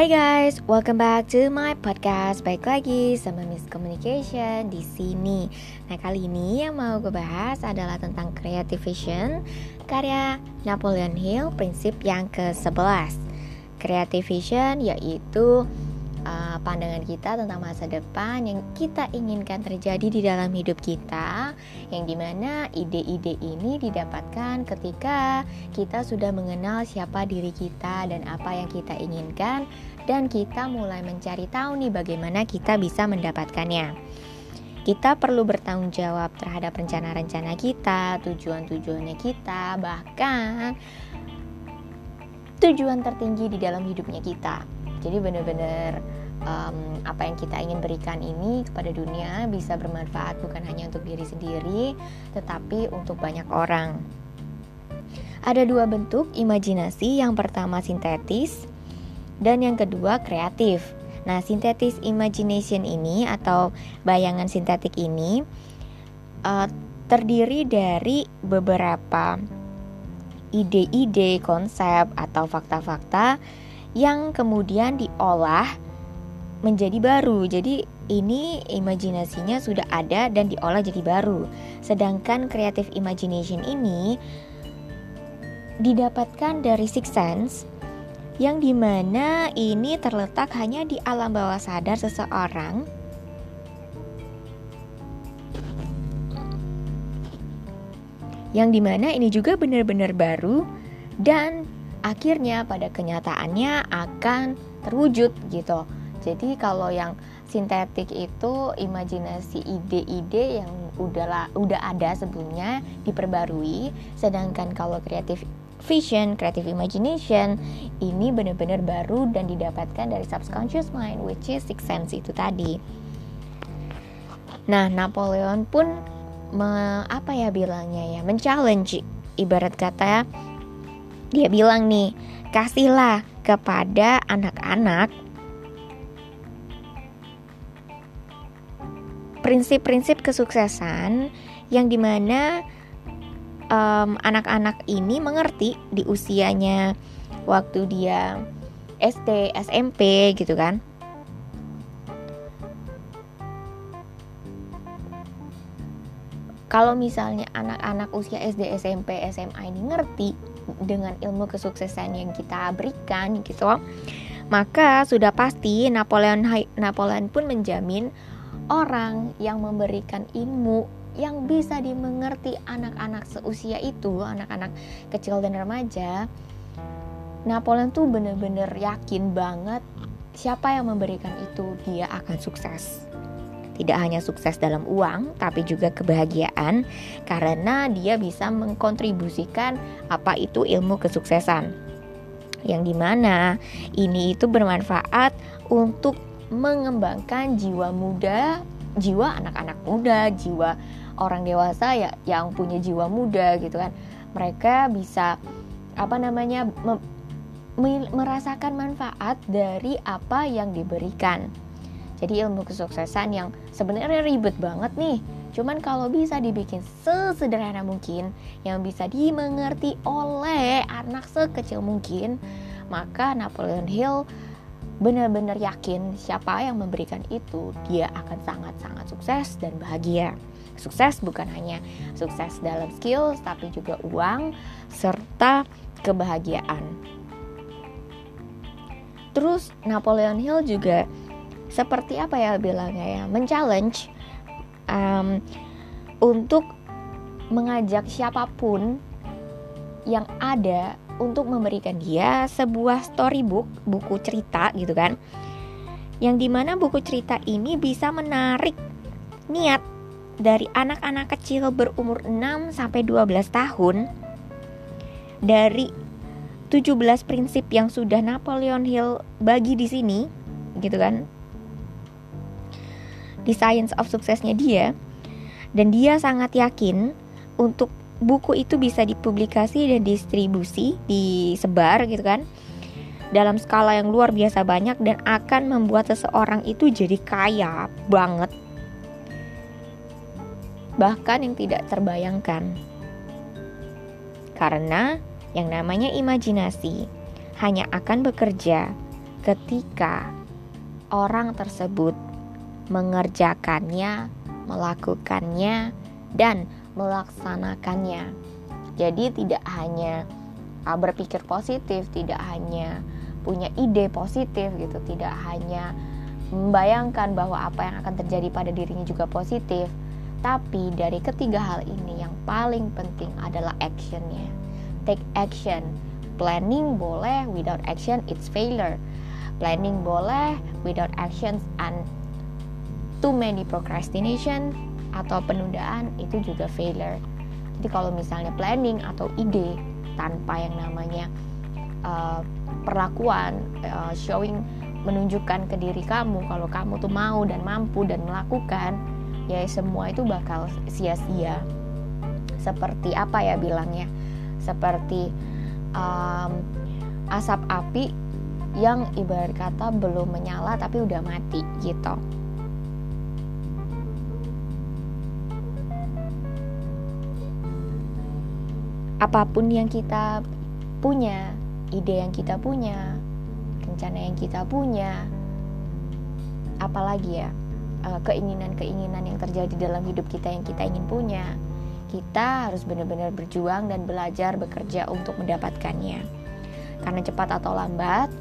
Hai guys, welcome back to my podcast. Baik lagi sama Miss Communication di sini. Nah, kali ini yang mau gue bahas adalah tentang creative vision karya Napoleon Hill, prinsip yang ke-11. Creative vision yaitu uh, pandangan kita tentang masa depan yang kita inginkan terjadi di dalam hidup kita yang di mana ide-ide ini didapatkan ketika kita sudah mengenal siapa diri kita dan apa yang kita inginkan dan kita mulai mencari tahu nih bagaimana kita bisa mendapatkannya kita perlu bertanggung jawab terhadap rencana-rencana kita, tujuan-tujuannya kita, bahkan tujuan tertinggi di dalam hidupnya kita. Jadi benar-benar um, apa yang kita ingin berikan ini kepada dunia bisa bermanfaat bukan hanya untuk diri sendiri, tetapi untuk banyak orang. Ada dua bentuk imajinasi, yang pertama sintetis dan yang kedua kreatif. Nah, sintetis imagination ini atau bayangan sintetik ini uh, terdiri dari beberapa ide-ide, konsep atau fakta-fakta yang kemudian diolah menjadi baru. Jadi ini imajinasinya sudah ada dan diolah jadi baru. Sedangkan creative imagination ini didapatkan dari six sense yang di mana ini terletak hanya di alam bawah sadar seseorang yang di mana ini juga benar-benar baru dan akhirnya pada kenyataannya akan terwujud gitu. Jadi kalau yang sintetik itu imajinasi ide-ide yang udah udah ada sebelumnya diperbarui, sedangkan kalau kreatif vision, creative imagination ini benar-benar baru dan didapatkan dari subconscious mind which is six sense itu tadi. Nah, Napoleon pun me, apa ya bilangnya ya, men-challenge ibarat kata dia bilang nih, kasihlah kepada anak-anak prinsip-prinsip kesuksesan yang di mana um, anak-anak ini mengerti di usianya waktu dia SD, SMP gitu kan. Kalau misalnya anak-anak usia SD, SMP, SMA ini ngerti dengan ilmu kesuksesan yang kita berikan gitu maka sudah pasti Napoleon Napoleon pun menjamin orang yang memberikan ilmu yang bisa dimengerti anak-anak seusia itu, anak-anak kecil dan remaja. Napoleon tuh bener-bener yakin banget siapa yang memberikan itu dia akan sukses. Tidak hanya sukses dalam uang, tapi juga kebahagiaan karena dia bisa mengkontribusikan apa itu ilmu kesuksesan. Yang di mana ini itu bermanfaat untuk mengembangkan jiwa muda, jiwa anak-anak muda, jiwa orang dewasa ya yang punya jiwa muda gitu kan. Mereka bisa apa namanya merasakan manfaat dari apa yang diberikan jadi ilmu kesuksesan yang sebenarnya ribet banget nih. Cuman kalau bisa dibikin sesederhana mungkin, yang bisa dimengerti oleh anak sekecil mungkin, maka Napoleon Hill benar-benar yakin siapa yang memberikan itu, dia akan sangat-sangat sukses dan bahagia. Sukses bukan hanya sukses dalam skills, tapi juga uang serta kebahagiaan. Terus Napoleon Hill juga seperti apa ya bilangnya ya men-challenge um, untuk mengajak siapa pun yang ada untuk memberikan dia sebuah storybook buku cerita gitu kan. Yang di mana buku cerita ini bisa menarik niat dari anak-anak kecil berumur 6 sampai 12 tahun dari 17 prinsip yang sudah Napoleon Hill bagi di sini gitu kan. Di Science of Suksesnya dia. Dan dia sangat yakin untuk buku itu bisa dipublikasi dan distribusi, disebar gitu kan dalam skala yang luar biasa banyak dan akan membuat seseorang itu jadi kaya banget. Bahkan yang tidak terbayangkan. Karena yang namanya imajinasi hanya akan bekerja ketika orang tersebut mengerjakannya, melakukannya, dan melaksanakannya. Jadi, tidak hanya uh, berpikir positif, tidak hanya punya ide positif gitu, tidak hanya membayangkan bahwa apa yang akan terjadi pada dirinya juga positif, tapi dari ketiga hal ini yang paling penting adalah actionnya. Take action. Planning boleh, without action it's failure. Planning boleh, without actions and too many procrastination atau penundaan itu juga failure. Jadi kalau misalnya planning atau ide tanpa yang namanya uh, perlakuan uh, showing menunjukkan ke diri kamu kalau kamu tuh mau dan mampu dan melakukan ya semua itu bakal sia-sia. Seperti apa ya bilangnya? Seperti um, asap api yang ibarat kata belum menyala tapi udah mati gitu apa pun yang kita punya, ide yang kita punya, rencana yang kita punya, apalagi ya eh, keinginan-keinginan yang terjadi dalam hidup kita yang kita ingin punya, kita harus benar-benar berjuang dan belajar bekerja untuk mendapatkannya. Karena cepat atau lambat,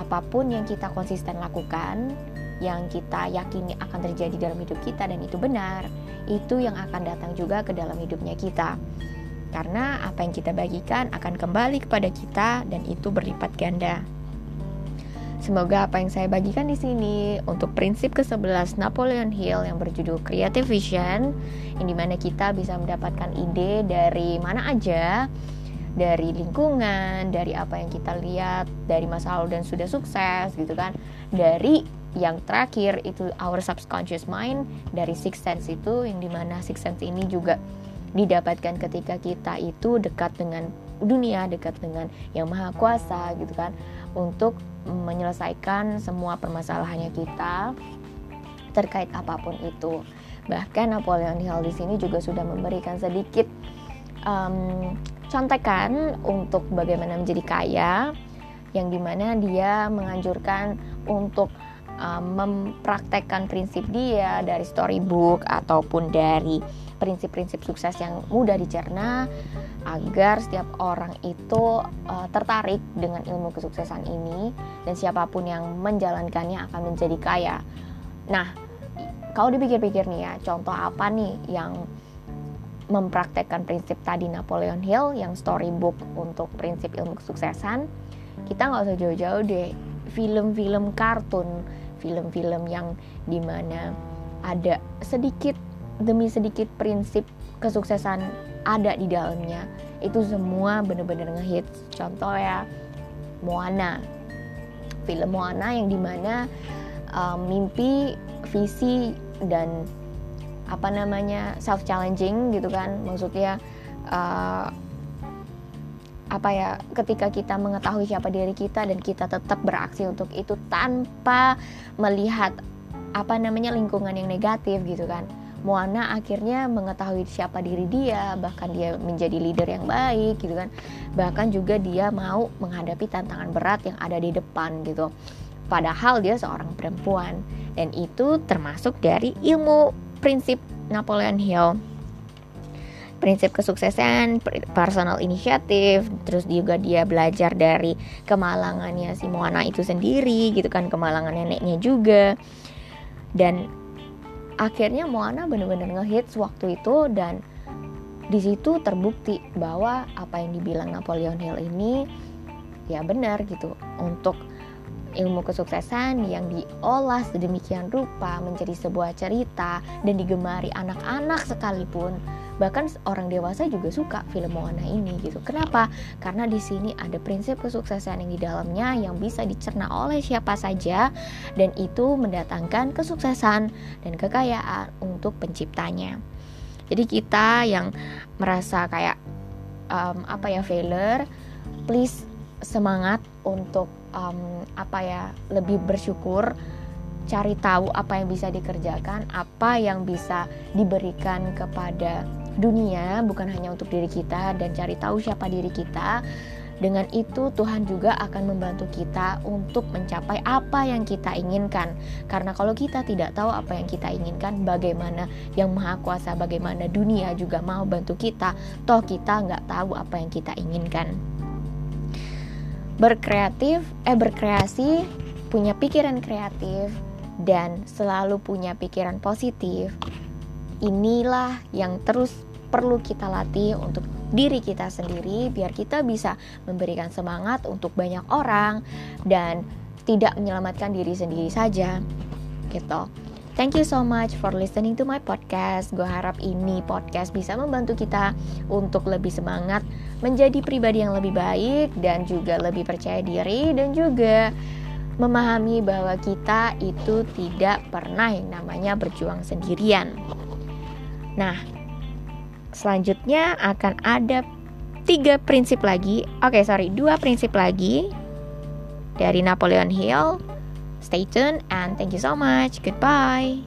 apa pun yang kita konsisten lakukan, yang kita yakini akan terjadi dalam hidup kita dan itu benar, itu yang akan datang juga ke dalam hidupnya kita. Karena apa yang kita bagikan akan kembali kepada kita dan itu berlipat ganda. Semoga apa yang saya bagikan di sini untuk prinsip ke-11 Napoleon Hill yang berjudul Creative Vision yang di mana kita bisa mendapatkan ide dari mana aja dari lingkungan, dari apa yang kita lihat, dari masa lalu dan sudah sukses gitu kan. Dari yang terakhir itu our subconscious mind dari six sense itu yang di mana six sense ini juga didapatkan ketika kita itu dekat dengan dunia, dekat dengan yang maha kuasa gitu kan untuk menyelesaikan semua permasalahannya kita terkait apa pun itu. Bahkan Napoleon Hill di sini juga sudah memberikan sedikit um, contekan untuk bagaimana menjadi kaya yang di mana dia menganjurkan untuk mempraktekkan prinsip dia dari storybook ataupun dari prinsip-prinsip sukses yang mudah dicerna agar setiap orang itu uh, tertarik dengan ilmu kesuksesan ini dan siapa pun yang menjalankannya akan menjadi kaya. Nah, kalau dipikir-pikir nih ya, contoh apa nih yang mempraktekkan prinsip tadi Napoleon Hill yang storybook untuk prinsip ilmu kesuksesan, kita nggak usah jauh-jauh deh film-film kartun, film-film yang di mana ada sedikit demi sedikit prinsip kesuksesan ada di dalamnya itu semua bener-bener ngehits. Contoh ya Moana. Film Moana yang di mana um, mimpi visi dan apa namanya self challenging gitu kan. Maksudnya uh, apa ya ketika kita mengetahui siapa diri kita dan kita tetap beraksi untuk itu tanpa melihat apa namanya lingkungan yang negatif gitu kan Moana akhirnya mengetahui siapa diri dia, bahkan dia menjadi leader yang baik gitu kan. Bahkan juga dia mau menghadapi tantangan berat yang ada di depan gitu. Padahal dia seorang perempuan dan itu termasuk dari ilmu prinsip Napoleon Hill. Prinsip kesuksesan, personal initiative, terus juga dia belajar dari kemalangannya si Moana itu sendiri gitu kan, kemalangan neneknya juga. Dan akhirnya Moana bener-bener ngehits waktu itu dan di situ terbukti bahwa apa yang dibilang Napoleon Hill ini ya benar gitu. Untuk ilmu kesuksesan yang diolah sedemikian rupa menjadi sebuah cerita dan digemari anak-anak sekalipun bahkan orang dewasa juga suka film Moana ini gitu. Kenapa? Karena di sini ada prinsip kesuksesan yang di dalamnya yang bisa dicerna oleh siapa saja dan itu mendatangkan kesuksesan dan kekayaan untuk penciptanya. Jadi kita yang merasa kayak um, apa ya failure, please semangat untuk um, apa ya lebih bersyukur cari tahu apa yang bisa dikerjakan, apa yang bisa diberikan kepada dunia bukan hanya untuk diri kita dan cari tahu siapa diri kita Dengan itu Tuhan juga akan membantu kita untuk mencapai apa yang kita inginkan. Karena kalau kita tidak tahu apa yang kita inginkan, bagaimana yang maha kuasa, bagaimana dunia juga mau bantu kita, toh kita nggak tahu apa yang kita inginkan. Berkreatif, eh berkreasi, punya pikiran kreatif, dan selalu punya pikiran positif. Inilah yang terus perlu kita latih untuk diri kita sendiri biar kita bisa memberikan semangat untuk banyak orang dan tidak menyelamatkan diri sendiri saja gitu. Thank you so much for listening to my podcast. Gue harap ini podcast bisa membantu kita untuk lebih semangat menjadi pribadi yang lebih baik dan juga lebih percaya diri dan juga memahami bahwa kita itu tidak pernah yang namanya berjuang sendirian. Nah, selanjutnya akan ada tiga prinsip lagi. Oke, okay, sorry, dua prinsip lagi dari Napoleon Hill. Stay tuned and thank you so much. Goodbye.